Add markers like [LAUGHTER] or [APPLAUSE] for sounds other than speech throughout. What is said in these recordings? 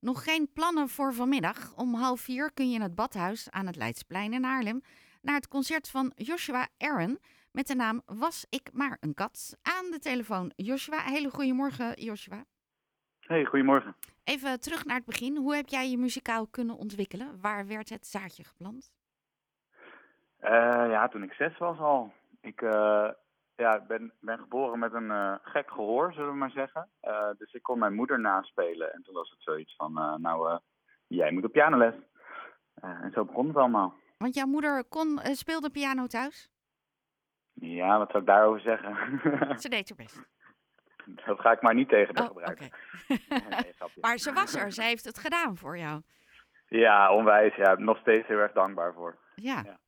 Nog geen plannen voor vanmiddag. Om half vier kun je in het badhuis aan het Leidsplein in Haarlem naar het concert van Joshua Aaron met de naam Was ik maar een kat. Aan de telefoon Joshua. Hele goedemorgen Joshua. Hey, goedemorgen. Even terug naar het begin. Hoe heb jij je muzikaal kunnen ontwikkelen? Waar werd het zaadje geplant? Uh, ja, toen ik zes was al. Ik uh, ja, ben, ben geboren met een uh, gek gehoor, zullen we maar zeggen. dus ik kon mijn moeder naspelen. En toen was het zoiets van, nou, jij moet op pianoles. en zo begon het allemaal. Want jouw moeder kon, speelde piano thuis? Ja, wat zou ik daarover zeggen? [LAUGHS] Ze deed haar best. Dat ga ik maar niet tegen haar Oh, gebruiken. [LAUGHS] Nee. Maar ze was er. Ze heeft het gedaan voor jou. Ja, onwijs. Ja, nog steeds heel erg dankbaar voor. Ja. Ja.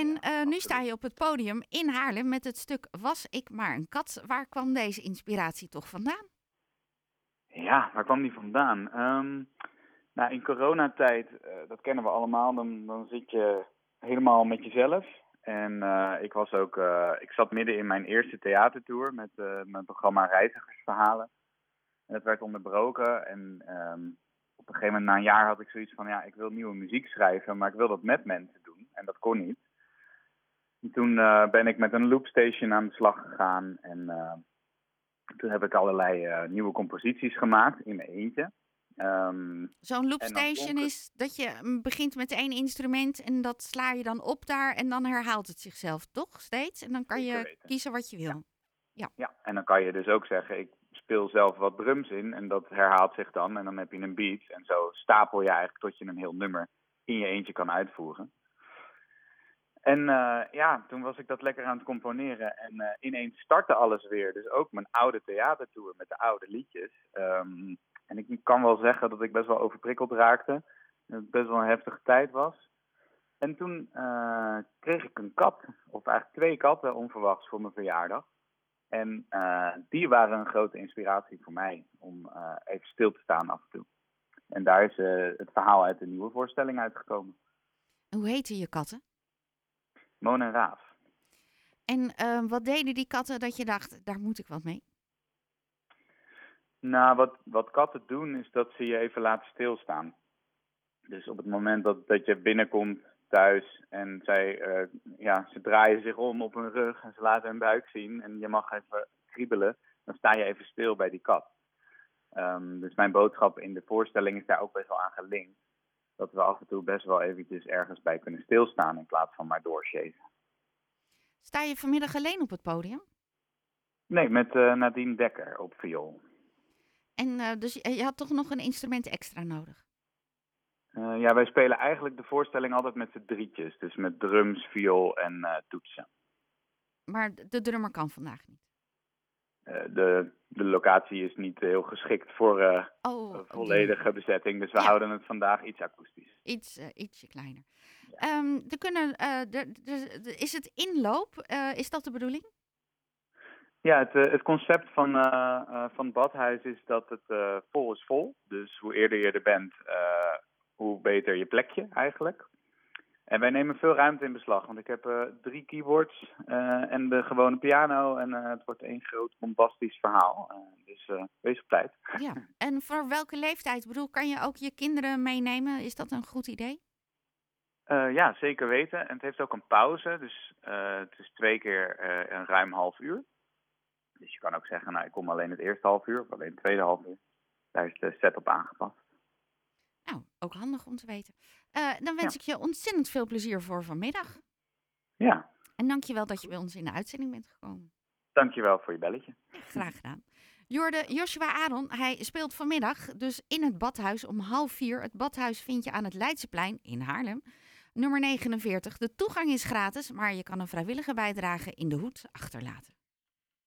En Ja, eh, nu sta je op het podium in Haarlem met het stuk Was ik maar een kat. Waar kwam deze inspiratie toch vandaan? Ja, waar kwam die vandaan? Ehm, nou, in coronatijd, eh, dat kennen we allemaal, dan, dan zit je helemaal met jezelf. En eh, ik was ook, ik zat midden in mijn eerste theatertour met mijn programma Reizigersverhalen. En dat werd onderbroken en ehm, op een gegeven moment na een jaar had ik zoiets van, ja, ik wil nieuwe muziek schrijven, maar ik wil dat met mensen doen. En dat kon niet. En toen eh, ben ik met een loopstation aan de slag gegaan en eh, toen heb ik allerlei eh, nieuwe composities gemaakt in mijn eentje. Ehm, Zo'n loopstation is dat je mm, begint met één instrument en dat sla je dan op daar en dan herhaalt het zichzelf toch steeds? En dan kan je kiezen wat je wil. ja, en dan kan je dus ook zeggen, ik speel zelf wat drums in en dat herhaalt zich dan. En dan heb je een beat en zo stapel je eigenlijk tot je een heel nummer in je eentje kan uitvoeren. En eh, ja, toen was ik dat lekker aan het componeren en eh, ineens startte alles weer. Dus ook mijn oude theatertour met de oude liedjes. Ehm, en ik kan wel zeggen dat ik best wel overprikkeld raakte. Dat het best wel een heftige tijd was. En toen eh, kreeg ik een kat, of eigenlijk twee katten onverwachts voor mijn verjaardag. En die waren een grote inspiratie voor mij om even stil te staan af en toe. En daar is het verhaal uit de nieuwe voorstelling uitgekomen. Hoe heten je katten? Moon en Raaf. En eh, wat deden die katten dat je dacht, daar moet ik wat mee? Nou, wat, wat katten doen is dat ze je even laten stilstaan. Dus op het moment dat, dat je binnenkomt thuis en zij, eh, ja, ze draaien zich om op hun rug en ze laten hun buik zien en je mag even kriebelen, dan sta je even stil bij die kat. Ehm, dus mijn boodschap in de voorstelling is daar ook best wel aan gelinkt. Dat we af en toe best wel eventjes ergens bij kunnen stilstaan in plaats van maar doorchasen. Sta je vanmiddag alleen op het podium? Nee, met eh, Nadine Dekker op viool. En eh, dus je, had toch nog een instrument extra nodig? Eh, ja, wij spelen eigenlijk de voorstelling altijd met z'n drietjes. Dus met drums, viool en toetsen. Maar de drummer kan vandaag niet. Eh, de, de locatie is niet heel geschikt voor eh, Oh, volledige bezetting. Dus we Ja. houden het vandaag iets akoestisch. Iets, eh, ietsje kleiner. Ehm, er kunnen, is het inloop? is dat de bedoeling? Ja, het, het concept van, van het badhuis is dat het vol is vol. Dus hoe eerder je er bent, hoe beter je plekje eigenlijk. En wij nemen veel ruimte in beslag. Want ik heb eh, drie keyboards eh, en de gewone piano. En eh, het wordt één groot bombastisch verhaal. Dus wees op tijd. [LAUGHS] Ja. En voor welke leeftijd? Ik bedoel, kan je ook je kinderen meenemen? Is dat een goed idee? Ja, zeker weten. En het heeft ook een pauze. Dus het is twee keer een ruim half uur. Dus je kan ook zeggen, nou, ik kom alleen het eerste half uur of alleen het tweede half uur. Daar is de set op aangepast. Ook handig om te weten. Eh, dan wens ik je ontzettend veel plezier voor vanmiddag. Ja, En dank je wel dat je bij ons in de uitzending bent gekomen. dankjewel voor je belletje. Ja, graag gedaan. Jorde Joshua Aaron, hij speelt vanmiddag dus in het badhuis om half vier. Het badhuis vind je aan het Leidseplein in Haarlem. Nummer 49. De toegang is gratis, maar je kan een vrijwillige bijdrage in de hoed achterlaten.